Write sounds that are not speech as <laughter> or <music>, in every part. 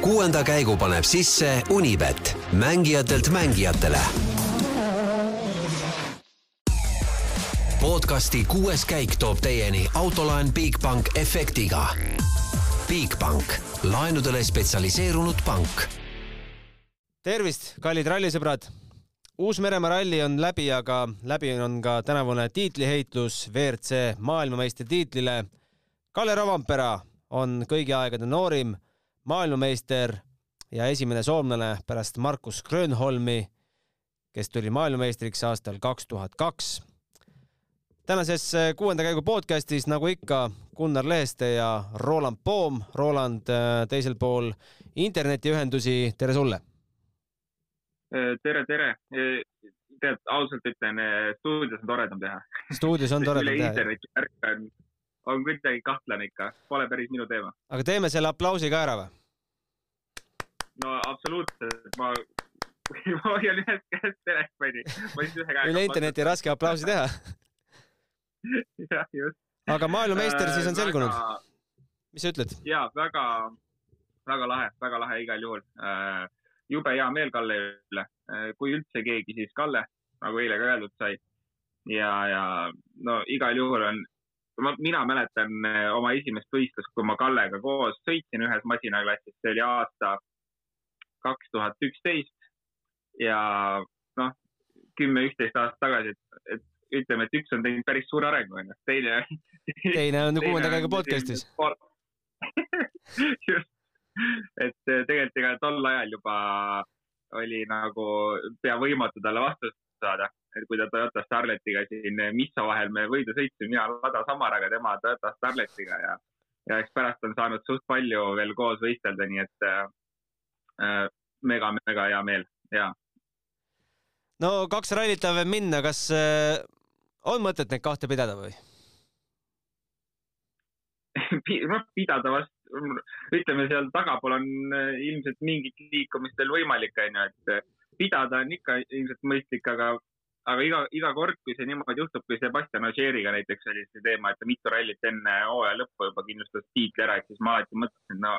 kuuenda käigu paneb sisse Unibet, mängijatelt mängijatele. podcasti kuues käik toob teieni autolaen Bigbank efektiga. Bigbank, laenudele spetsialiseerunud pank. tervist, kallid rallisõbrad. Uus-Meremaa ralli on läbi, aga läbi on ka tänavune tiitliheitlus WRC maailmameistritiitlile. Kalle Rovanpera on kõigi aegade noorim maailmameister ja esimene soomlane pärast Markus Grönholmi, kes tuli maailmameistriks aastal kaks tuhat kaks. tänases kuuenda käigu podcastis, nagu ikka, Gunnar Leheste ja Roland Poom. Roland teisel pool internetiühendusi, tere sulle! tere, tere! tead, ausalt ütlen, stuudios on toredam teha. stuudios on <laughs> toredam teha? interneti värk on, on kuidagi kahtlane ikka, pole päris minu teema. aga teeme selle aplausi ka ära või? no absoluutselt, ma, <laughs> ma hoian ühest käest telefoni, ma siis ühe käega. üle interneti raske aplausi teha. <laughs> jah, just. aga maailmameister siis on selgunud väga...? mis sa ütled? ja väga, väga lahe, väga lahe igal juhul. jube hea meel Kalle üle, kui üldse keegi, siis Kalle, nagu eile ka öeldud sai. ja, ja no igal juhul on ma, mina mäletan oma esimest võistlust, kui ma Kallega koos sõitsin ühes masinaklassis, see oli aasta kaks tuhat üksteist ja noh, kümme, üksteist aastat tagasi, et, et ütleme, et üks on teinud päris suure arengu, onju. teine. teine on <laughs> kuuenda käigu podcast'is. <laughs> just, et tegelikult ega tol ajal juba oli nagu pea võimatu talle vastust saada, et kui ta Toyota Starletiga siin Misso vahel me võidu sõitsime, mina Lada Samaraga, tema Toyota Starletiga ja, ja eks pärast on saanud suht palju veel koos võistelda, nii et mega-mega hea meel ja. no kaks rallit on veel minna, kas äh, on mõtet neid kahte pidada või? <laughs> noh, pidada vast, ütleme seal tagapool on ilmselt mingit liikumist veel võimalik, onju, et pidada on ikka ilmselt mõistlik, aga, aga iga, iga kord, kui see niimoodi juhtub, kui Sebastian Ogieriga näiteks oli see teema, et ta mitu rallit enne hooaja lõppu juba kindlustas tiitli ära, et siis ma alati mõtlesin, no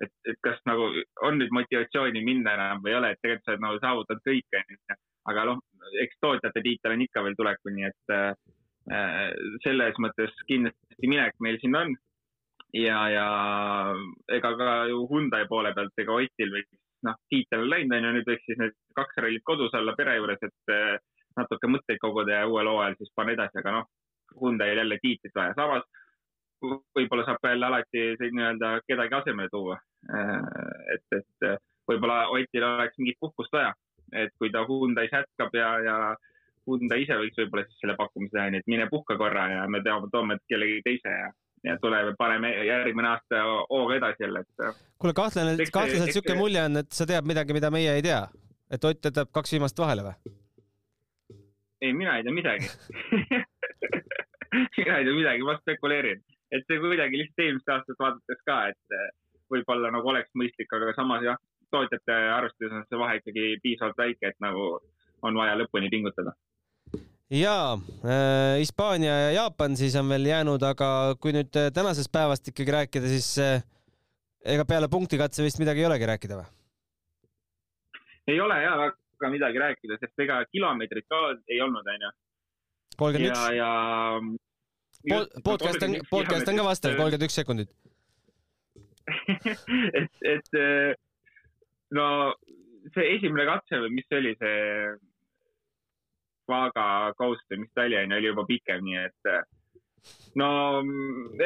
et, et kas nagu on nüüd motivatsiooni minna enam või ei ole, et tegelikult sa oled nagu saavutanud kõik, onju. aga noh, eks tootjate tiitel on ikka veel tulekul, nii et äh, selles mõttes kindlasti minek meil siin on. ja, ja ega ka ju Hyundai poole pealt, ega Otil võiks, noh, tiitel on läinud, onju, nüüd võiks siis need kaks rallit kodus olla pere juures, et äh, natuke mõtteid koguda ja uuel hooajal siis panna edasi, aga noh, Hyundai'l jälle tiitlit vaja. samas võib-olla saab jälle alati nii-öelda kedagi asemele tuua. et, et võib-olla Otil oleks mingit puhkust vaja, et kui ta Hyundai's jätkab ja, ja Hyundai ise võiks võib-olla siis selle pakkumise teha, nii et mine puhka korra ja me teame, toome kellegi teise ja, ja tuleme, paneme järgmine aasta hooga edasi jälle, et. kuule, kahtlane, kahtlaselt sihuke mulje on, et sa tead midagi, mida meie ei tea, et Ott jätab kaks viimast vahele või? ei, mina ei tea midagi <laughs> mina ei tea midagi, ma spekuleerin et see kuidagi lihtsalt eelmist aastat vaadates ka, et eh, võib-olla nagu oleks mõistlik, aga samas jah, tootjate arvestuses on see vahe ikkagi piisavalt väike, et nagu on vaja lõpuni pingutada. Jaa äh,, Hispaania ja Jaapan siis on veel jäänud, aga kui nüüd tänasest päevast ikkagi rääkida, siis äh, ega peale punktikatse vist midagi ei olegi rääkida või? ei ole ja väga midagi rääkida, sest ega kilomeetrit ka ei olnud, onju. kolmkümmend üks. ja, ja podcast on, podcast on ka vastav, kolmkümmend üks sekundit <laughs> et, et no see esimene katse või mis see oli, see Vaga ta oli, juba pikem, nii et no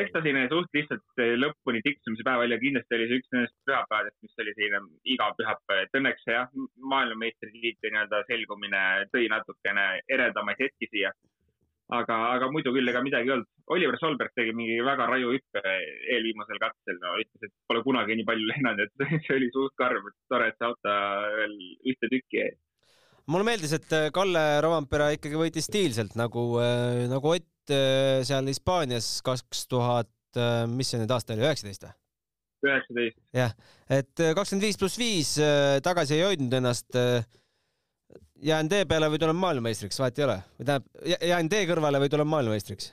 eks ta selline suht lihtsalt lõpuni tiksumise päev oli ja kindlasti oli see üks nendest pühapäevadest, mis oli selline iga pühapäev, et õnneks jah, maailmameistritiitli nii-öelda selgumine tõi natukene eredamaid hetki siia. Aga, aga muidu küll ega midagi ei olnud. Oliver Solberg tegi mingi väga raju hüppe eelviimasel katsel, no ütles, et pole kunagi nii palju lennanud, et <laughs> see oli suht karm, et tore, et see auto veel ühte tükki jäi. Mulle meeldis, et äh, Kalle Rovanpera ikkagi võitis stiilselt nagu, äh, nagu Ott äh, seal Hispaanias kaks tuhat, mis see nüüd aasta oli, üheksateist või? üheksateist. jah, et kakskümmend viis pluss viis tagasi ei hoidnud ennast jään tee peale või tulen maailmameistriks, vahet ei ole. või tähendab, jään tee kõrvale või tulen maailmameistriks?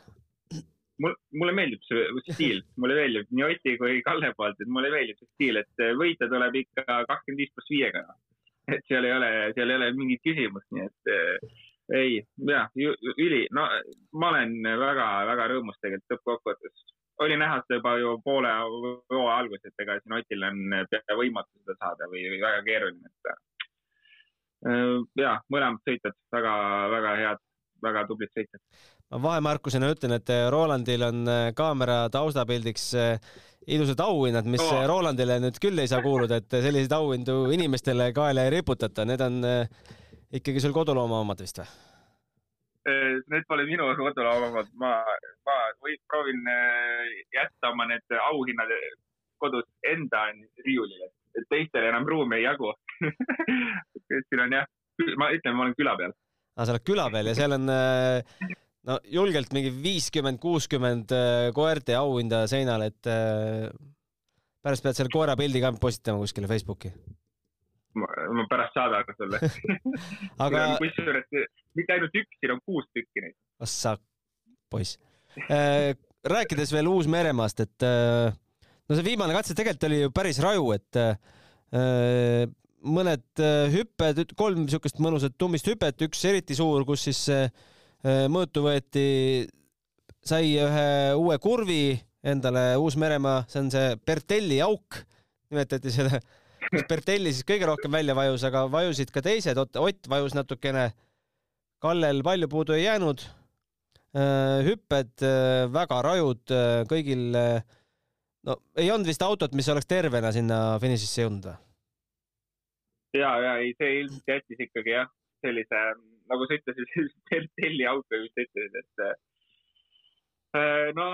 mul, mulle meeldib see stiil, mulle meeldib nii Oti kui Kalle poolt, et mulle meeldib see stiil, et võita tuleb ikka kakskümmend viis pluss viiega. <laughs> et seal ei ole, seal ei ole mingit küsimust, nii et äh, ei, jah, üli, no ma olen väga-väga rõõmus tegelikult lõppkokkuvõttes. oli näha seda juba ju poole hooaja alguses, et ega siin Otil on pea võimatu seda saada või, või väga keeruline, et äh, ja mõlemad sõitjad väga-väga head, väga tublid sõitjad. ma vahemärkusena ütlen, et Rolandil on äh, kaamera taustapildiks ilusad auhinnad, mis oh. Rolandile nüüd küll ei saa kuuluda, et selliseid auhindu inimestele kaela ei riputata, need on ikkagi sul kodulooma omad vist või? Äh, need pole minu kodulooma omad, ma, ma või proovin äh, jätta oma need auhinnad kodus enda riiulile, et teistele enam ruumi ei jagu <laughs> siin on jah, ma ütlen, ma olen küla peal. aa, ah, sa oled küla peal ja seal on äh, no julgelt mingi viiskümmend, kuuskümmend koerte auhinda seinal, et pärast pead selle koera pildi ka postitama kuskile Facebooki ma pärast saadan sulle <laughs> aga kusjuures mitte ainult üks, siin on kuus tükki neid. ossa, poiss äh,. rääkides veel Uus-Meremaast, et äh, no see viimane katse tegelikult oli ju päris raju, et äh, mõned äh, hüpped, kolm niisugust mõnusat tummist hüpet, üks eriti suur, kus siis äh, mõõtu võeti, sai ühe uue kurvi endale Uus-Meremaa, see on see Bertelli auk, nimetati seda Bertelli siis kõige rohkem välja vajus, aga vajusid ka teised, Ott vajus natukene. Kallel palju puudu ei jäänud. Äh, hüpped äh, väga rajud äh, kõigil. no ei olnud vist autot, mis oleks tervena sinna finišisse jõudnud või? ja, ja ei, see ilmselt jättis ikkagi jah, sellise nagu sa ütlesid, <laughs> Bertelli auto just ütlesid, et Äh, no,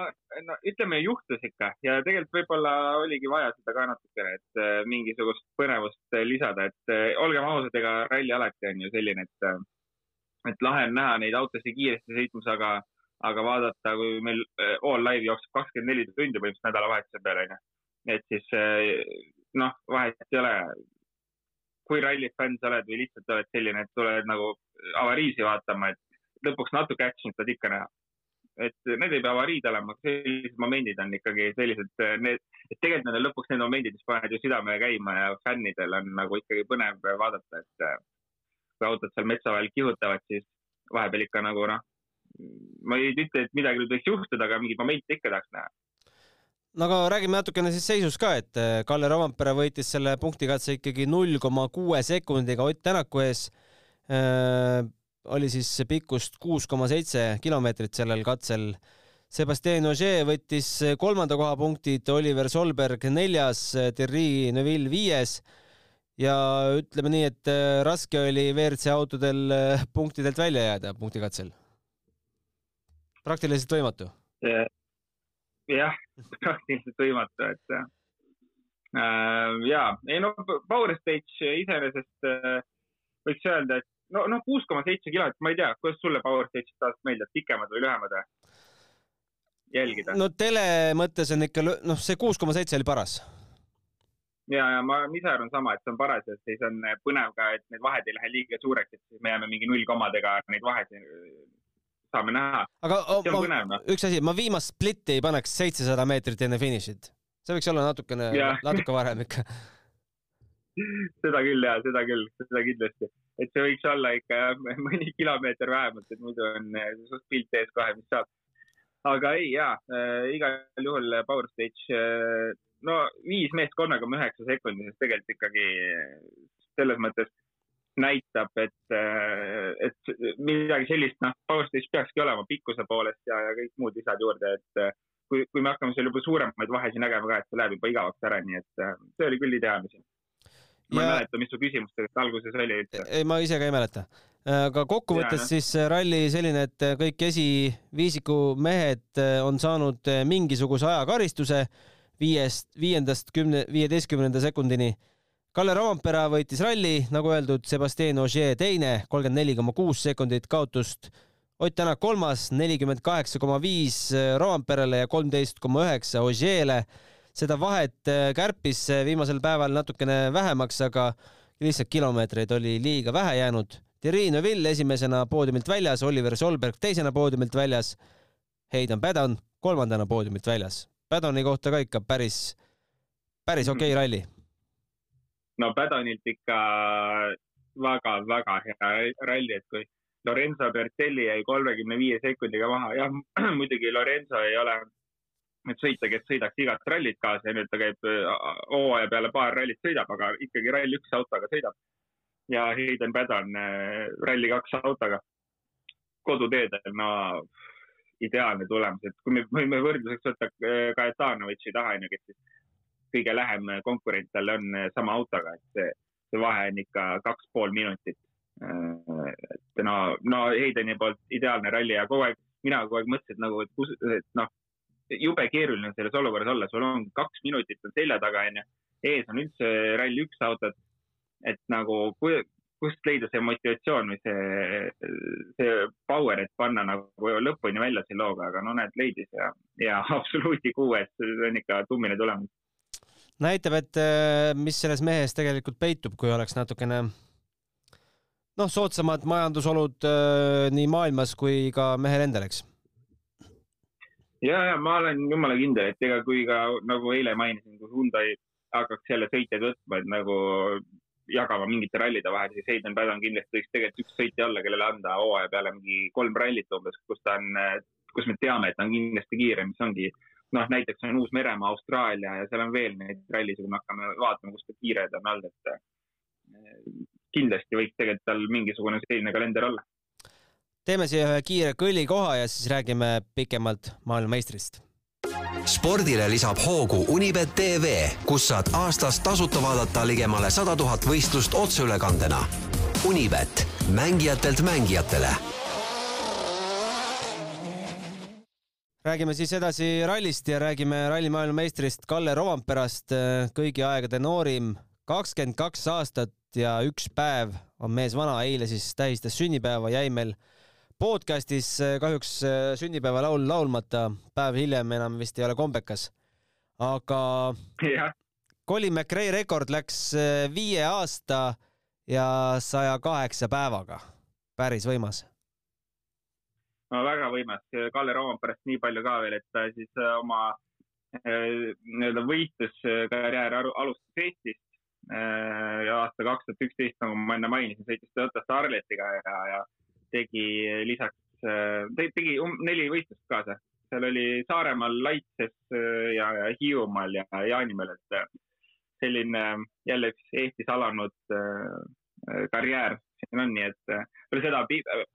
no ütleme, juhtus ikka. Ja tegelikult võib-olla oligi vaja seda ka natukene, et äh, mingisugust põnevust äh, lisada, et olgem ausad, ega ralli alati on ju selline, et, et lahe on näha neid autosid kiiresti sõitmas, aga, aga vaadata, kui meil All Live jookseb kakskümmend neli tundi põhimõtteliselt nädalavahetuse peale onju, et siis noh, vahet ei ole, kui rallifänn sa oled või lihtsalt oled selline, et tuled nagu avariisi vaatama, et lõpuks natuke action'it saad ikka näha. Et need ei pea avariid olema, sellised momendid on ikkagi sellised, need, et tegelikult need on lõpuks need momendid, mis panevad ju südame käima ja fännidel on nagu ikkagi põnev vaadata, et kui autod seal metsa vahel kihutavad, siis vahepeal ikka nagu noh, ma ei ütle, et midagi nüüd võiks juhtuda, aga mingeid momente ikka tahaks näha no aga räägime natukene siis seisust ka, et Kalle Rovampere võitis selle punktikatse ikkagi null koma kuue sekundiga Ott Tänaku ees oli siis pikkust kuus koma seitse kilomeetrit sellel katsel. Sebastian Ogier võttis kolmanda koha punktid, Oliver Solberg neljas, Thierry Neuville viies ja ütleme nii, et äh, raske oli WRC autodel äh, punktidelt välja jääda punktikatsel. praktiliselt võimatu. Jah, <laughs> praktiliselt võimatu, et äh, ja ei no Power Stage iseenesest äh, võiks öelda, et no, noh, kuus koma seitse kilomeetrit, ma ei tea, kuidas sulle Power Stage'id taas meeldivad, pikemad või lühemad või? jälgida. no tele mõttes on ikka, noh, see kuus koma seitse oli paras. ja, ja ma ise arvan sama, et see on paras ja siis on põnev ka, et need vahed ei lähe liiga suureks, et siis me jääme mingi nullkomadega neid vahesid saame näha. aga oh, ma, üks asi, ma viimast splitti ei paneks seitsesada meetrit enne finišit. see võiks olla natukene, <laughs> natuke varem ikka seda küll ja seda küll, seda kindlasti et see võiks olla ikka <laughs> mõni kilomeeter vähemalt, et muidu on eh, suht pilt ees kohe, mis saab. aga ei, jaa äh,, igal juhul Power Stage äh,, no viis meest kolme koma üheksa sekundis tegelikult ikkagi selles mõttes näitab, et, et midagi sellist, noh, Power Stage peakski olema pikkuse poolest ja, ja kõik muud lisad juurde, et kui, kui me hakkame seal juba suuremaid vahesid nägema ka, et see läheb juba igavaks ära, nii et see oli küll ideaalne ma ja... ei mäleta, mis su küsimus tegelikult alguses oli üldse. ei, ma ise ka ei mäleta. aga kokkuvõttes siis äh, ralli selline, et äh, kõik esiviisiku mehed äh, on saanud mingisuguse ajakaristuse viiest, viiendast kümne, viieteistkümnenda sekundini. Kalle Rompera võitis ralli, nagu öeldud, Sebastian Ogier teine, kolmkümmend neli koma kuus sekundit kaotust. Ott Tänak kolmas, nelikümmend kaheksa koma viis Romperale ja kolmteist koma üheksa Ogierile seda vahet äh, kärpis äh, viimasel päeval natukene vähemaks, aga lihtsalt kilomeetreid oli liiga vähe jäänud. Thierry Neuville esimesena poodiumilt väljas, Oliver Solberg teisena poodiumilt väljas. Heidan Pädan kolmandana poodiumilt väljas. Padoni kohta ka ikka päris, päris Mhm. okei okay ralli. No Padonilt ikka väga-väga hea ralli, et kui Lorenzo Bertelli jäi kolmekümne viie sekundiga maha, jah, <clears throat> muidugi Lorenzo ei ole nüüd sõita, kes sõidaks igat rallit kaasa ja nüüd ta käib äh, hooaja peale paar rallit sõidab, aga ikkagi rall üks autoga sõidab. ja Hayden Padon äh, ralli kaks autoga koduteedel, no ideaalne tulemus, et kui me võime võrdluseks võtta äh, Kaetanovitši taha, onju, kes siis kõige lähem konkurent talle on äh, sama autoga, et see, see vahe on ikka kaks pool minutit. et no, no Heideni poolt ideaalne ralli ja kogu aeg, mina kogu aeg mõtlesin, nagu, et kus, et noh, jube keeruline on selles olukorras olla, sul on kaks minutit on selja taga, onju. ees on üldse ralli üks autod. et nagu, kust leida see motivatsioon või see, see power, et panna nagu lõpuni välja selle looga, aga no näed, leidis ja, ja <laughs> absoluuti kuues, see on ikka tummine tulemus. Näitab, et äh, mis selles mehes tegelikult peitub, kui oleks natukene noh, soodsamad majandusolud äh, nii maailmas kui ka mehel endal, eks? Ja, ja ma olen jumala kindel, et ega kui ka nagu eile mainisin, kui Hyundai hakkaks jälle sõitjaid võtma, et nagu jagama mingite rallide vahel, siis Hayden Padon kindlasti võiks tegelikult üks sõitja olla, kellele anda hooaja peale mingi kolm rallit umbes, kus ta on, kus me teame, et ta on kindlasti kiire, mis ongi noh, näiteks on Uus-Meremaa, Austraalia ja seal on veel neid rallisid, kui me hakkame vaatama, kus ta kiired on olnud, et eh, kindlasti võiks tegelikult tal mingisugune selline kalender olla teeme siia ühe kiire kõllikoha ja siis räägime pikemalt maailmameistrist. spordile lisab hoogu Unibet tv, kus saad aastas tasuta vaadata ligemale sada tuhat võistlust otseülekandena. Unibet, mängijatelt mängijatele. Räägime siis edasi rallist ja räägime ralli maailmameistrist Kalle Romperast, kõigi aegade noorim, kakskümmend kaks aastat ja üks päev on mees vana, eile siis tähistas sünnipäeva, jäi meil podcastis kahjuks sünnipäeva laul laulmata, päev hiljem enam vist ei ole kombekas. aga ja. Colin McRae rekord läks viie aasta ja saja kaheksa päevaga. päris võimas. No väga võimas, Kalle Roomperest nii palju ka veel, et ta siis oma nii-öelda võitluskarjääri alustas Eestist ja aasta kaks tuhat üksteist, nagu ma enne mainisin, sõitis Toyota Starletiga ja, ja tegi lisaks, tegi um, neli võistlust kaasa. seal oli Saaremaal, Laitses ja, ja Hiiumaal ja Jaanimäel, et selline jälle üks Eestis alanud karjäär siin on, nii et peale seda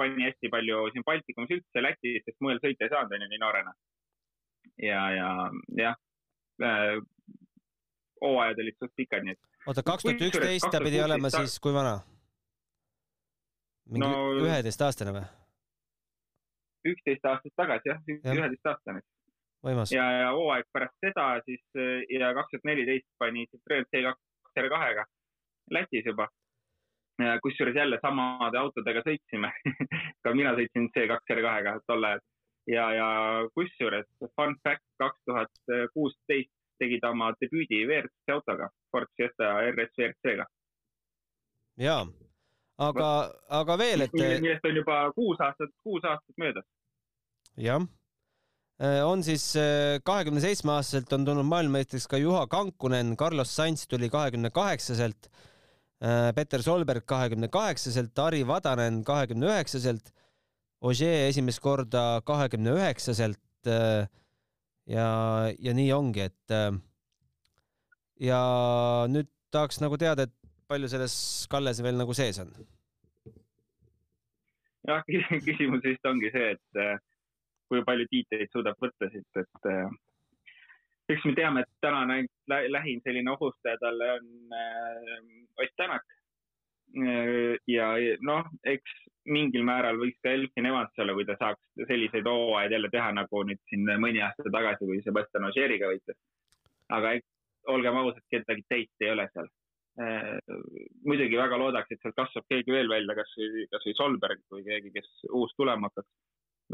pani hästi palju siin Baltikumis üldse Lätis, sest mujal sõita ei saanud, onju, nii noorena. ja, ja jah, hooajad olid suht pikad, nii et. oota, kaks tuhat üksteist ta pidi olema siis kui vana? mingi no, üheteistaastane või? üksteist aastat tagasi jah, üheteistaastane. ja, ja hooaeg pärast seda siis ja kaks tuhat neliteist pani Citroen C2 R2-ga Lätis juba. Kusjuures jälle samade autodega sõitsime <laughs> ka mina sõitsin C2 R2-ga tol ajal ja, ja kusjuures fun fact kaks tuhat kuusteist tegi ta oma debüüdi WRC autoga, Ford Fiesta RS WRC-ga. jaa aga, aga veel, et. millest on juba kuus aastat, kuus aastat möödas. jah, on siis kahekümne seitsme aastaselt on tulnud maailmameistriks ka Juha Kankunen, Carlos Sainz tuli kahekümne kaheksaselt, Peter Solberg kahekümne kaheksaselt, Ari Vadanen kahekümne üheksaselt, Ogier esimest korda kahekümne üheksaselt. ja, ja nii ongi, et ja nüüd tahaks nagu teada, et palju selles Kalles veel nagu sees on? jah, <laughs> küsimus vist ongi see, et kui palju tiitleid suudab võtta siit, et eks me teame, et tänane lähim selline ohustaja talle on äh, Ott Tänak. ja noh, eks mingil määral võiks ka Elfin Evans olla, kui ta saaks selliseid hooajaid jälle teha, nagu nüüd siin mõni aasta tagasi, kui Sebastian Ogieriga võitles. aga olgem ausad, kedagi teist ei ole seal muidugi väga loodaks, et sealt kasvab keegi veel välja, kasvõi, kasvõi Solberg või keegi, kes uus tulema hakkaks.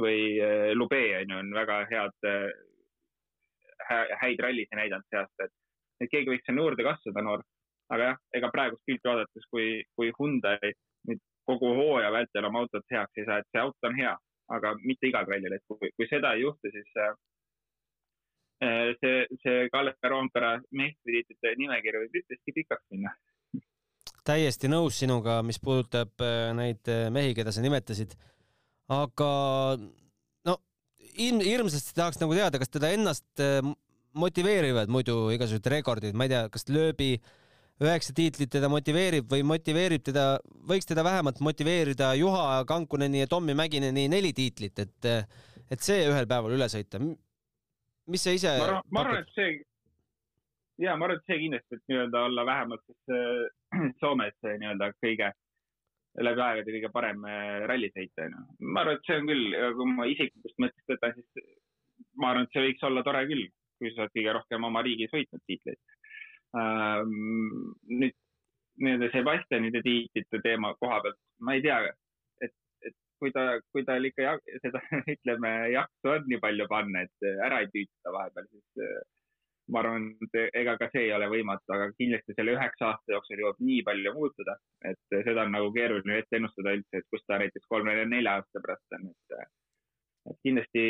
või Lube on ju, on väga head, häid rallisid näidanud see aasta, et, et keegi võiks sinna juurde kasvada, noor. aga jah, ega praegust pilti vaadates, kui, kui Hyundai nüüd kogu hooaja vältel oma autot heaks ei saa, et see auto on hea, aga mitte igal rallil, et kui, kui seda ei juhtu, siis see, see Kalle Roompere meistritiitlite nimekiri võib üpriski pikaks minna. täiesti nõus sinuga, mis puudutab neid mehi, keda sa nimetasid. aga ilm, hirmsasti tahaks nagu teada, kas teda ennast motiveerivad muidu igasugused rekordid, ma ei tea, kas lööbi üheksa tiitlit teda motiveerib või motiveerib teda, võiks teda vähemalt motiveerida Juha Kankuneni ja Tommy Mäkineni neli tiitlit, et, et see ühel päeval üle sõita. mis sa ise? ma arvan, et see, ja ma arvan, et see kindlasti, et nii-öelda olla vähemalt siis äh, <clears throat> Soomes nii-öelda kõige läbi aegade kõige parem äh, rallisõitja, onju. ma arvan, et see on küll, kui ma isiklikust mõttest võtan, siis ma arvan, et see võiks olla tore küll, kui sa oled kõige rohkem oma riigis võitnud tiitleid Ähm, nüüd nii-öelda Sebastianide tiitlite teema koha pealt, ma ei tea, et, et kui ta, kui tal ikka seda, <laughs> ütleme, jaksu on nii palju panna, et ära ei tüüta vahepeal, siis äh, ma arvan, et ega ka see ei ole võimatu, aga kindlasti selle üheksa aasta jooksul jõuab nii palju muutuda, et seda on nagu keeruline ette ennustada üldse, et kus ta näiteks kolme-nelja aasta pärast on, et, et kindlasti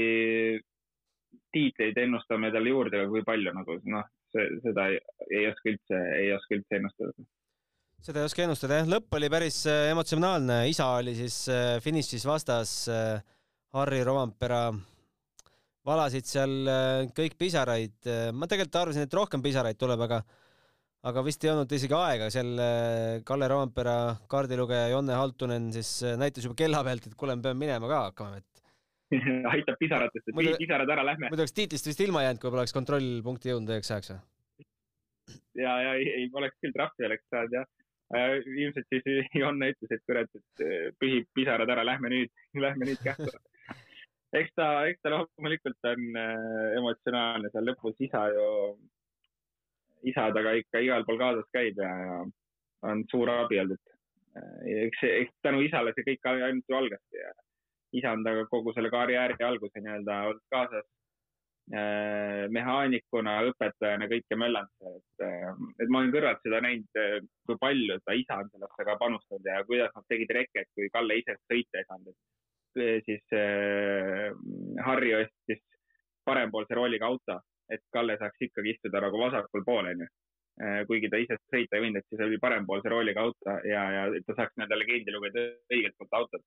tiitleid ennustame talle juurde, aga kui palju nagu noh, seda ei, ei oska üldse, ei oska üldse ennustada. seda ei oska ennustada jah, lõpp oli päris äh, emotsionaalne, isa oli siis äh, finišis vastas, äh, Harri Rovampera valasid seal kõik pisaraid, ma tegelikult arvasin, et rohkem pisaraid tuleb, aga aga vist ei olnud isegi aega, seal Kalle Rovampera kaardilugeja Jonne Haltunen siis näitas juba kella pealt, et kuule, me peame minema ka hakkama, et <laughs> aitab pisaratest, et muidu, pisarad ära, lähme. muidu oleks tiitlist vist ilma jäänud, kui poleks kontrollpunkti jõudnud õigeks ajaks või? ja, ja ei, ei oleks küll trahvi oleks saanud jah äh,. ilmselt siis Jonne ütles, et kurat, et äh, pühib pisarad ära, lähme nüüd, lähme nüüd kähku. Eks ta, eks ta loomulikult on äh, emotsionaalne seal lõpus, isa ju, isa taga ikka igal pool kaasas käib ja, ja on suur abi olnud. Äh, eks, eks tänu isale see kõik ainult ju algaski ja isa on temaga kogu selle karjääri alguse nii-öelda olnud kaasas. Äh, mehaanikuna, õpetajana, kõike möllanud, et, et ma olen kõrvalt seda näinud, kui palju ta isa on sellesse ka panustanud ja kuidas nad tegid reket, kui Kalle ise sõita ei saanud, et siis äh, Harri ostis parempoolse rooliga auto, et Kalle saaks ikkagi istuda nagu vasakul pool, onju. kuigi ta ise sõita ei võinud, et siis oli parempoolse rooliga auto ja, ja ta saaks nii-öelda legendi lugeda õigelt poolt autot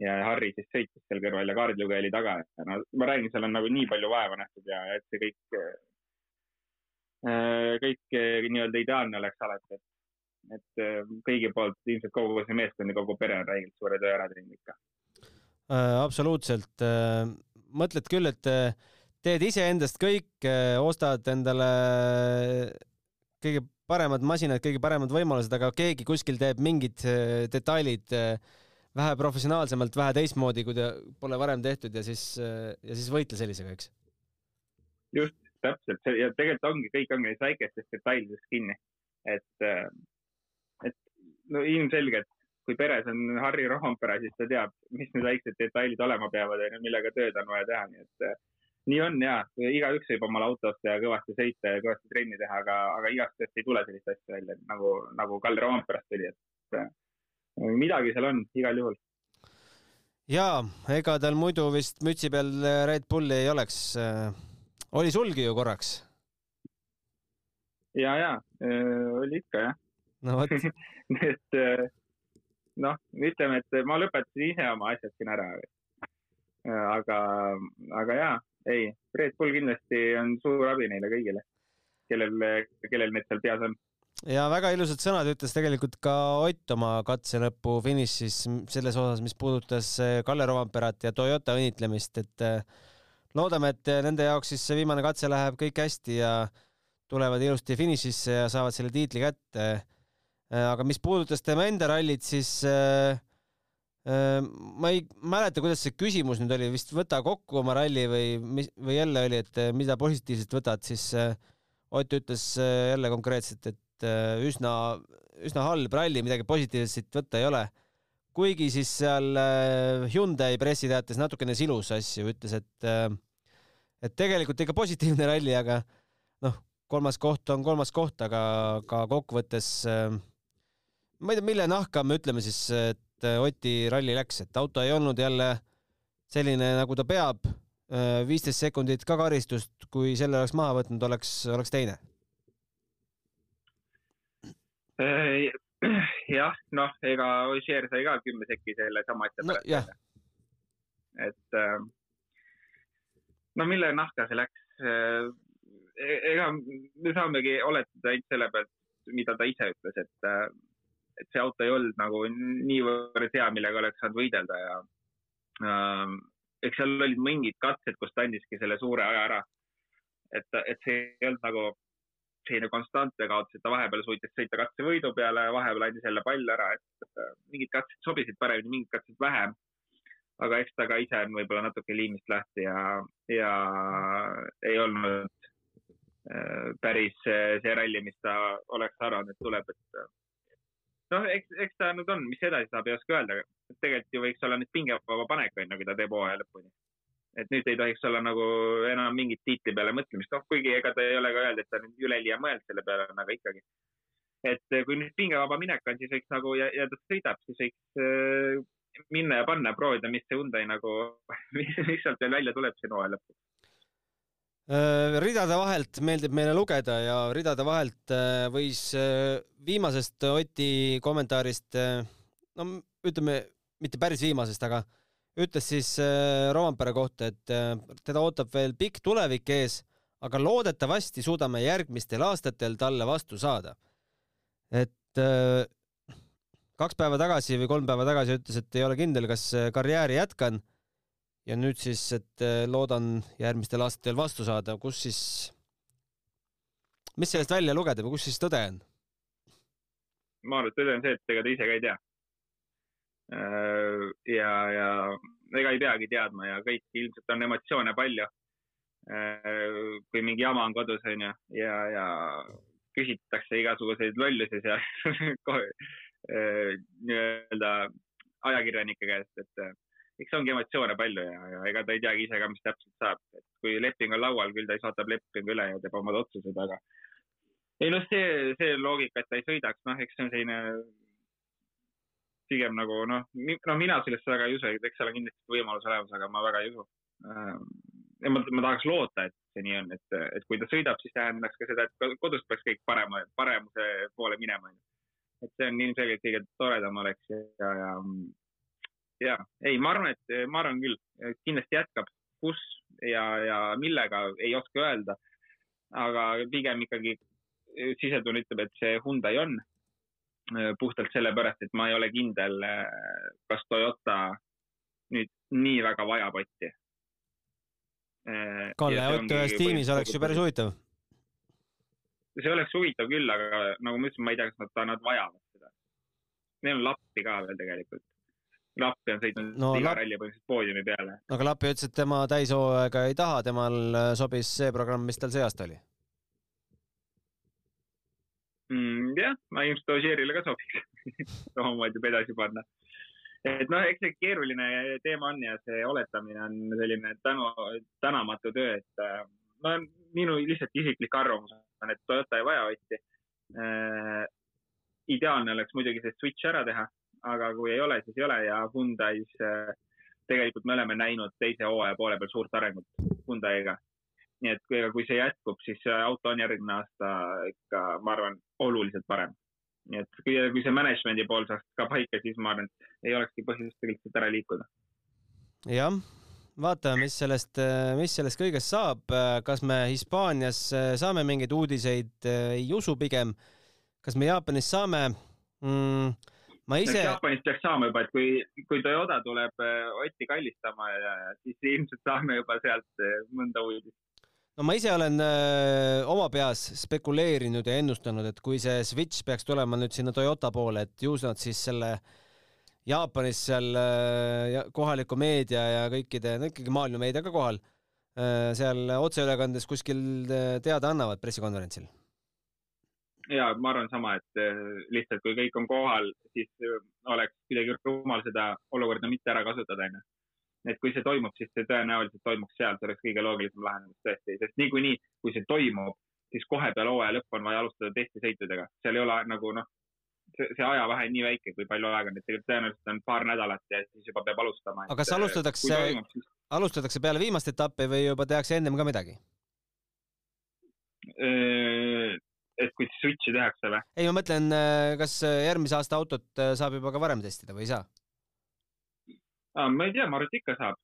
ja Harri siis sõitis seal kõrval ja kaardilugeja oli taga. no ma räägin, seal on nagu nii palju vaeva nähtud ja et see kõik, äh, kõik nii-öelda ideaalne oleks alati, et, et äh, kõigi poolt ilmselt kogu see meeskond ja kogu pere on räigelt suure töö ära teinud ikka äh,. Absoluutselt äh,. mõtled küll, et äh, teed iseendast kõik, ostad endale kõige paremad masinad, kõige paremad võimalused, aga keegi kuskil teeb mingid detailid äh, vähe professionaalsemalt, vähe teistmoodi, kui ta pole varem tehtud ja siis, ja siis võitle sellisega, eks? just, täpselt ja tegelikult ongi, kõik ongi neis väikestes detailides kinni, et, et no ilmselgelt, kui peres on Harri Rompere, siis ta teab, mis need väiksed detailid olema peavad ja millega tööd on vaja teha, nii et nii on ja igaüks võib omale auto osta ja kõvasti sõita ja kõvasti trenni teha, aga, aga igast asjast ei tule sellist asja välja nagu, nagu Kalle Romperest tuli, et midagi seal on igal juhul. jaa, ega tal muidu vist mütsi peal Red Bulli ei oleks. oli sulgi ju korraks? ja, ja oli ikka jah. no vot <laughs> et noh, ütleme, et ma lõpetasin ise oma asjad siin ära. aga, aga jaa, ei, Red Bull kindlasti on suur abi neile kõigile, kellel, kellel need seal peas on ja väga ilusad sõnad ütles tegelikult ka Ott oma katselõpu finišis selles osas, mis puudutas eh, Kalle Rovamperat ja Toyota õnnitlemist, et eh, loodame, et nende jaoks siis see viimane katse läheb kõik hästi ja tulevad ilusti finišisse ja saavad selle tiitli kätte. Eh, aga mis puudutas tema enda rallit, siis ma ei mäleta, kuidas see küsimus nüüd oli, vist võta kokku oma ralli või mis, või jälle oli, et mida positiivset võtad, siis Ott ütles jälle konkreetselt, et äh, üsna, üsna halb ralli, midagi positiivset siit võtta ei ole. kuigi siis seal äh, Hyundai pressiteates natukene silus asju, ütles, et äh, et tegelikult ikka positiivne ralli, aga noh, kolmas koht on kolmas koht, aga ka kokkuvõttes ma ei tea, mille nahka me ütleme siis, et Oti ralli läks, et auto ei olnud jälle selline, nagu ta peab. viisteist sekundit ka karistust, kui selle oleks maha võtnud, oleks, oleks teine? jah, noh, ega Ossier sai ka kümme sekki selle sama asja pärast no,. et no mille nahka see läks? E-, ega me saamegi oletada ainult selle pealt, mida ta ise ütles, et, et see auto ei olnud nagu niivõrd hea, millega oleks saanud võidelda ja äh, eks seal olid mingid katsed, kus ta andiski selle suure aja ära. et, et see ei olnud nagu selline konstantne kaotus, et ta vahepeal suutis sõita katsevõidu peale, vahepeal andis jälle palli ära, et mingid katsed sobisid paremini, mingid katsed vähem. aga eks ta ka ise on võib-olla natuke liimist lahti ja, ja ei olnud äh, päris see ralli, mis ta oleks arvanud, et tuleb, et noh, eks, eks ta nüüd on, mis edasi saab, ei oska öelda. tegelikult ju võiks olla nüüd pingevaba panek, on ju, kui ta teeb hooaja lõpuni et nüüd ei tohiks olla nagu enam mingit tiitli peale mõtlemist, noh, kuigi ega ta ei ole ka öelnud, et ta nüüd üleliia mõelnud selle peale, aga ikkagi. et kui nüüd pingevaba minek on, siis võiks nagu ja, ja ta sõidab, siis võiks äh, minna ja panna, proovida, mis see Hyundai nagu, <laughs> mis sealt veel välja tuleb siin hooaja lõpus. Äh, ridade vahelt meeldib meile lugeda ja ridade vahelt äh, võis äh, viimasest Oti kommentaarist, no ütleme, mitte päris viimasest, aga ütles siis Rompere kohta, et teda ootab veel pikk tulevik ees, aga loodetavasti suudame järgmistel aastatel talle vastu saada. et kaks päeva tagasi või kolm päeva tagasi ütles, et ei ole kindel, kas karjääri jätkan. Ja nüüd siis, et loodan järgmistel aastatel vastu saada, kus siis, mis sellest välja lugeda või kus siis tõde on? ma arvan, et tõde on see, et ega ta ise ka ei tea Äh, ja, ja ega ei peagi teadma ja kõik ilmselt on emotsioone palju. Äh, kui mingi jama on kodus, onju, ja, ja küsitakse igasuguseid lollusi seal <laughs> äh, nii-öelda ajakirjanike käest, et eks ongi emotsioone palju ja, ja ega ta ei teagi ise ka, mis täpselt saab, et kui leping on laual, küll ta siis vaatab lepingu üle ja teeb omad otsused, aga ei noh, see, see loogika, et ta ei sõidaks, noh, eks see on selline pigem nagu noh, no mina sellesse väga ei usu, eks seal on kindlasti võimalus olemas, aga ma väga ei usu. Ehm, ja ma, ma tahaks loota, et see nii on, et, et kui ta sõidab, siis tähendaks ka seda, et kodus peaks kõik parema, paremuse poole minema. et see on ilmselgelt kõige toredam oleks ja, ja, ja ei, ma arvan, et ma arvan küll, kindlasti jätkab, kus ja, ja millega ei oska öelda. aga pigem ikkagi sisetunne ütleb, et see Hyundai on Äh, puhtalt sellepärast, et ma ei ole kindel, äh, kas Toyota nüüd nii väga vajab Otti. Kalle, Ott ühes tiimis oleks ju päris huvitav. see oleks huvitav küll, aga nagu ma ütlesin, ma ei tea, kas nad, nad vajavad seda. Neil on Lappi ka veel tegelikult. Lappi on sõitnud no, iga lap... ralli põhimõtteliselt poodiumi peale. aga Lappi ütles, et tema täishooaega ei taha, temal sobis see programm, mis tal see aasta oli mm,? jah, ma ilmselt Ožeerile ka sobiks <laughs> omamoodi juba edasi panna. et noh, eks see keeruline teema on ja see oletamine on selline tänu, tänamatu töö, et äh, no minu lihtsalt isiklik arvamus on, et Toyota ei vaja Otti äh,. ideaalne oleks muidugi see switch ära teha, aga kui ei ole, siis ei ole ja Hyundai's äh, tegelikult me oleme näinud teise hooaja poole peal suurt arengut Hyundai'ga nii et kui, kui see jätkub, siis auto on järgmine aasta ikka, ma arvan, oluliselt parem. nii et kui, kui see management'i pool saaks ka paika, siis ma arvan, et ei olekski põhjust tegelikult ära liikuda. jah, vaatame, mis sellest, mis sellest kõigest saab. kas me Hispaanias saame mingeid uudiseid? ei usu pigem. kas me Jaapanis saame mm,? Ma ise. Jaapanist peaks saama juba, et kui, kui Toyota tuleb Otti kallistama ja, siis ilmselt saame juba sealt mõnda uudist no ma ise olen öö, äh, oma peas spekuleerinud ja ennustanud, et kui see switch peaks tulema nüüd sinna Toyota poole, et ju nad siis selle Jaapanis seal öö, äh, kohaliku meedia ja kõikide, no ikkagi maailma meedia ka kohal, äh, seal otseülekandes kuskil teada annavad pressikonverentsil. Ja ma arvan sama, et lihtsalt kui kõik on kohal, siis oleks kuidagi rumal seda olukorda mitte ära kasutada, onju et kui see toimub, siis see tõenäoliselt toimuks seal, see oleks kõige loogilisem lahendus tõesti, sest niikuinii, kui see toimub, siis kohe peale hooaja lõppu on vaja alustada testisõitudega, seal ei ole nagu noh, see, see ajavahe on nii väike, kui palju aega on, et tegelikult tõenäoliselt on paar nädalat ja siis juba peab alustama. aga kas alustatakse, siis... alustatakse peale viimast etappi või juba tehakse ennem ka midagi? Et kui switch'i tehakse või? ei, ma mõtlen, kas järgmise aasta autot saab juba ka varem testida või ei saa ma ei tea, ma arvan, et ikka saab.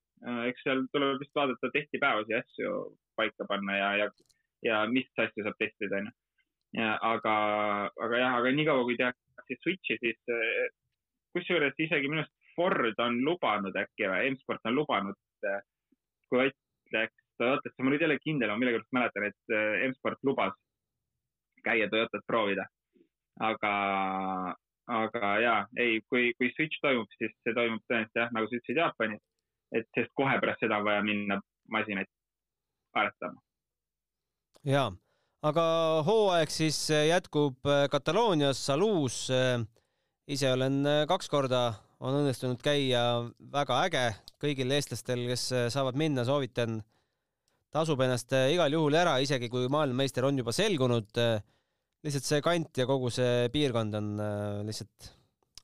eks seal tuleb vist vaadata testipäevasi ja asju paika panna ja, ja, ja mis asju saab testida, onju. aga, aga jah, aga niikaua kui tehakse switch'i, siis kusjuures isegi minu arust Ford on lubanud äkki või, M-Sport on lubanud, kui Ott läks Toyotasse, ma nüüd ei ole kindel, ma millegipärast mäletan, et M-Sport lubas käia Toyotat proovida. aga, aga ja, ei, kui, kui switch toimub, siis see toimub tõenäoliselt jah, nagu sa ütlesid, Jaapanis. et sest kohe pärast seda on vaja minna masinaid aretama. ja, aga hooaeg siis jätkub Kataloonias, Salus. ise olen kaks korda, on õnnestunud käia, väga äge kõigil eestlastel, kes saavad minna, soovitan. Tasub ennast igal juhul ära, isegi kui maailmameister on juba selgunud lihtsalt see kant ja kogu see piirkond on äh, lihtsalt,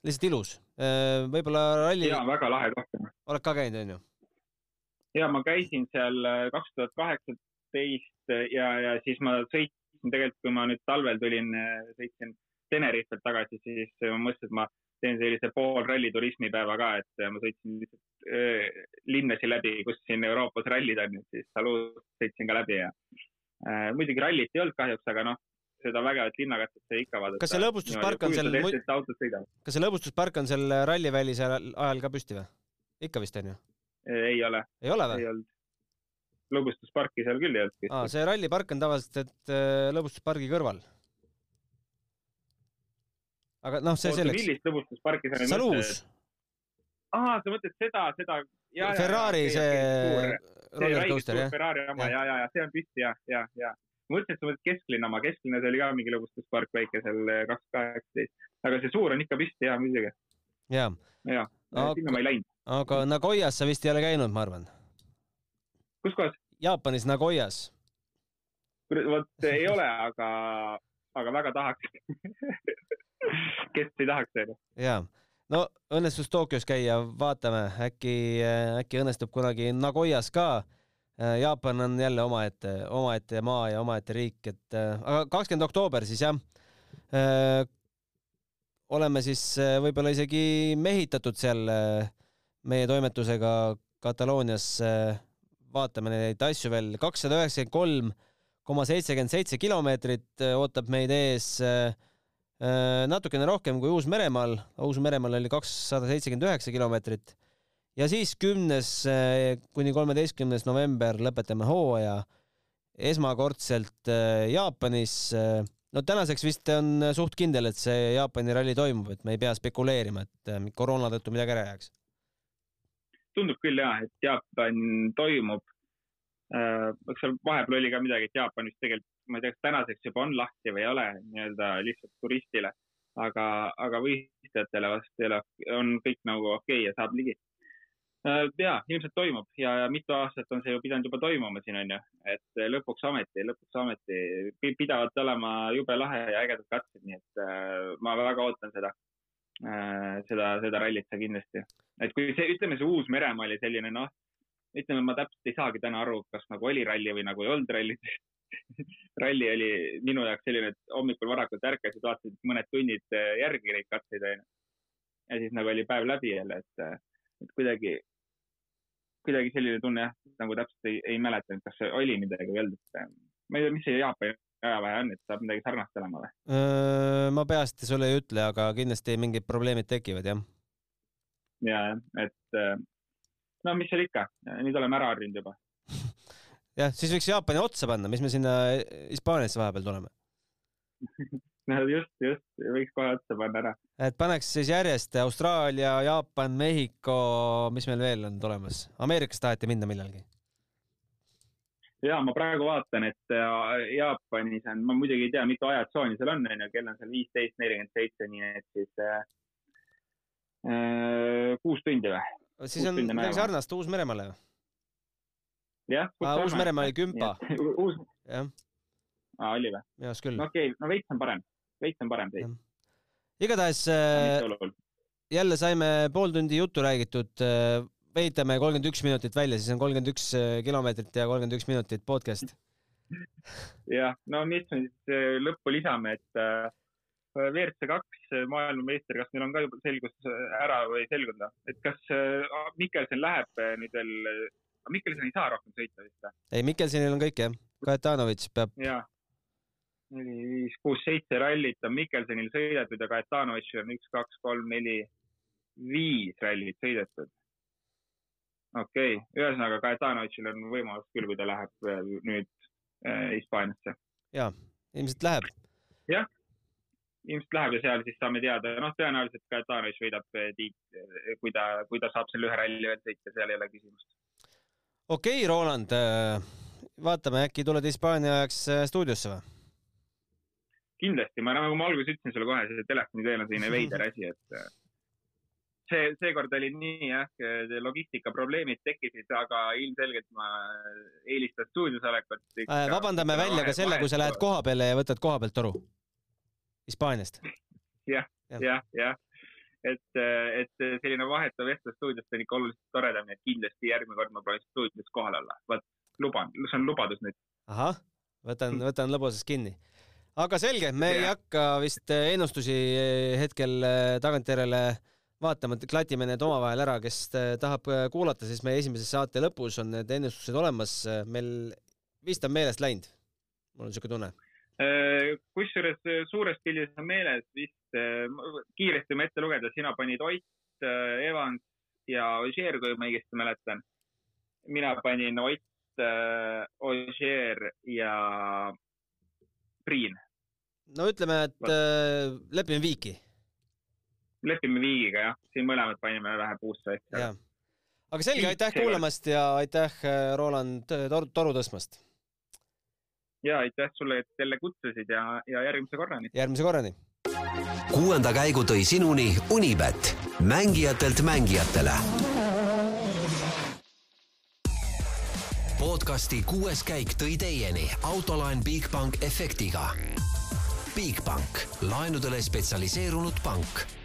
lihtsalt ilus. Äh, võib-olla ralli. jaa, väga lahe koht. oled ka käinud, onju? ja ma käisin seal äh, kaks tuhat kaheksateist ja, ja siis ma sõitsin tegelikult, kui ma nüüd talvel tulin, sõitsin Tenerifelt tagasi, siis ma mõtlesin, et ma teen sellise pool ralliturismipäeva ka, et ma sõitsin lihtsalt äh, linnasi läbi, kus siin Euroopas rallid on, et siis Salus sõitsin ka läbi ja äh, muidugi rallit ei olnud kahjuks, aga noh, seda vägevat linnakatset sai ikka vaadata. kas see lõbustuspark on seal, kas see lõbustuspark on seal rallivälise ajal ka püsti või? ikka vist on ju? ei ole. ei ole või? ei olnud. lõbustusparki seal küll ei olnud. see rallipark on tavaliselt, et äh, lõbustuspargi kõrval. Aga noh, see selleks. millist lõbustusparki sa nüüd mõtled? aa, sa mõtled seda, seda. Ferrari see roller coaster jah? Ferrari oma ja, ja, ja see on püsti ja, ja, ja mõtlesin, et sa mõtled kesklinna oma, kesklinnas oli ka mingi lõbustuspark väike seal eh, kaks kaheksateist, aga see suur on ikka püsti ja muidugi. ja, ja, sinna ma ei läinud. aga Nagoyas sa vist ei ole käinud, ma arvan. kus kohas? Jaapanis Nagoyas. vot ei ole, aga, aga väga tahaks <laughs> kes ei tahaks, onju. ja, no õnnestus Tokyos käia, vaatame, äkki, äkki õnnestub kunagi Nagoyas ka Äh, Jaapan on jälle omaette, omaette maa ja omaette riik, et äh, aga kakskümmend oktoober siis jah. Äh, oleme siis võib-olla isegi mehitatud seal meie toimetusega Kataloonias. vaatame neid asju veel, kakssada üheksakümmend kolm koma seitsekümmend seitse kilomeetrit ootab meid ees natukene rohkem kui Uus-Meremaal. Uus-Meremaal oli kakssada seitsekümmend üheksa kilomeetrit ja siis kümnes eh, kuni kolmeteistkümnes november lõpetame hooaja esmakordselt eh, Jaapanis. No tänaseks vist on suht kindel, et see Jaapani ralli toimub, et me ei pea spekuleerima, et koroona tõttu midagi ära jääks. tundub küll jah, et Jaapan toimub. eks seal vahepeal oli ka midagi, et Jaapan vist tegelikult, ma ei tea, kas tänaseks juba on lahti või ei ole, nii-öelda lihtsalt turistile, aga, aga võistlejatele vast ei ole, on kõik nagu okei okay ja saab ligi. Äh, ja ilmselt toimub ja, ja mitu aastat on see ju pidanud juba toimuma siin onju, et lõpuks ometi, lõpuks ometi pidavad olema jube lahe ja ägedad katsed, nii et äh, ma väga ootan seda. Äh,, seda, seda rallit sa kindlasti. et kui see, ütleme, see Uus-Meremaa oli selline noh, ütleme, ma täpselt ei saagi täna aru, kas nagu oli ralli või nagu ei olnud ralli <laughs> <laughs> ralli oli minu jaoks selline, et hommikul varakult ärkasid, vaatasid mõned tunnid äh, järgi neid katseid onju. ja siis nagu oli päev läbi jälle, et, äh, et kuidagi kuidagi selline tunne jah, nagu täpselt ei, ei mäleta, et kas oli midagi või ei olnud, et ma ei tea, mis see Jaapani ajavahe on, et saab midagi sarnast olema või? ma peast sulle ei ütle, aga kindlasti mingid probleemid tekivad, jah. ja, et no mis seal ikka, nüüd oleme ära harjunud juba jah, siis võiks Jaapani otsa panna, mis me sinna Hispaaniasse vahepeal tuleme <laughs> no just, just, võiks kohe otsa panna ära. et paneks siis järjest Austraalia, Jaapan, Mehhiko, mis meil veel on tulemas? Ameerikasse taheti minna millalgi? ja ma praegu vaatan, et äh, Jaapanis on, ma muidugi ei tea, mitu ajatsooni seal on, onju, kell on seal viisteist, nelikümmend seitse, nii et siis äh, äh, kuus tundi või? siis on midagi sarnast Uus-Meremaale ju? Jah. Uus-Meremaa oli kümpa. <laughs> uus, jah. oli või? minu arust küll. no okei okay,, no veits on parem veits on parem seis. igatahes äh, jälle saime pool tundi juttu räägitud. Äh, vehitame kolmkümmend üks minutit välja, siis on kolmkümmend üks äh, kilomeetrit ja kolmkümmend üks minutit podcast. <laughs> jah, no mis me siis äh, lõppu lisame, et äh, WRC kaks maailmameister, kas meil on ka juba selgus ära või selgunud, et kas Mikkelson läheb nüüd veel, Mikkelson ei saa rohkem sõita vist või? ei, Mikkelsonil on kõik jah, Kajetanovitš peab. jah, neli, viis, kuus, seitse rallit on Mikkelsonil sõidetud ja Kajetanovitšil on üks, kaks, kolm, neli, viis rallit sõidetud okei okay., ühesõnaga Kajetanovitšil on võimalus küll, kui ta läheb nüüd äh, Hispaaniasse äh,. ja, ilmselt läheb. jah, ilmselt läheb ja seal siis saame teada, noh, tõenäoliselt Kajetanovitš võidab äh, tiit, kui ta, kui ta saab selle ühe ralli veel sõita, seal ei ole küsimust. Okei okay,, Roland, vaatame, äkki tuled Hispaania ajaks stuudiosse või? kindlasti, ma nagu ma alguses ütlesin sulle kohe, see telefoni teel on selline veider asi, et see, seekord oli nii jah, logistikaprobleemid tekkisid, aga ilmselgelt ma eelistan stuudios olekut. Äh, vabandame välja ka selle, kui sa lähed koha peale ja võtad koha pealt toru Hispaaniast. <laughs> jah, jah, jah, et, et selline vahetu vestlus stuudios on ikka oluliselt toredam, et kindlasti järgmine kord ma proovin stuudios kohal olla. vot, luban, see on lubadus nüüd. ahah, võtan, võtan lõbusast kinni aga selge, me ja. ei hakka vist ennustusi hetkel tagantjärele vaatama, klatime need omavahel ära, kes tahab kuulata, siis meie esimese saate lõpus on need ennustused olemas. meil vist on meelest läinud. mul on niisugune tunne. Äh, kusjuures suures pildis on meeles vist, kiiresti ma ette lugeda, sina panid Ott, Evans ja Ožeer, kui ma õigesti mäletan. mina panin Ott, Ožeer ja Priin. no ütleme, et äh, lepime viiki lepime viigiga jah, siin mõlemad panime vähe puusse aga selge, aitäh kuulamast ja aitäh, äh, Roland, toru, toru tõstmast. Ja aitäh sulle, et jälle kutsusid ja, ja järgmise korrani. järgmise korrani. kuuenda käigu tõi sinuni Unibet, mängijatelt mängijatele. podcasti kuues käik tõi teieni autolaen Bigbank efektiga. Bigbank, laenudele spetsialiseerunud pank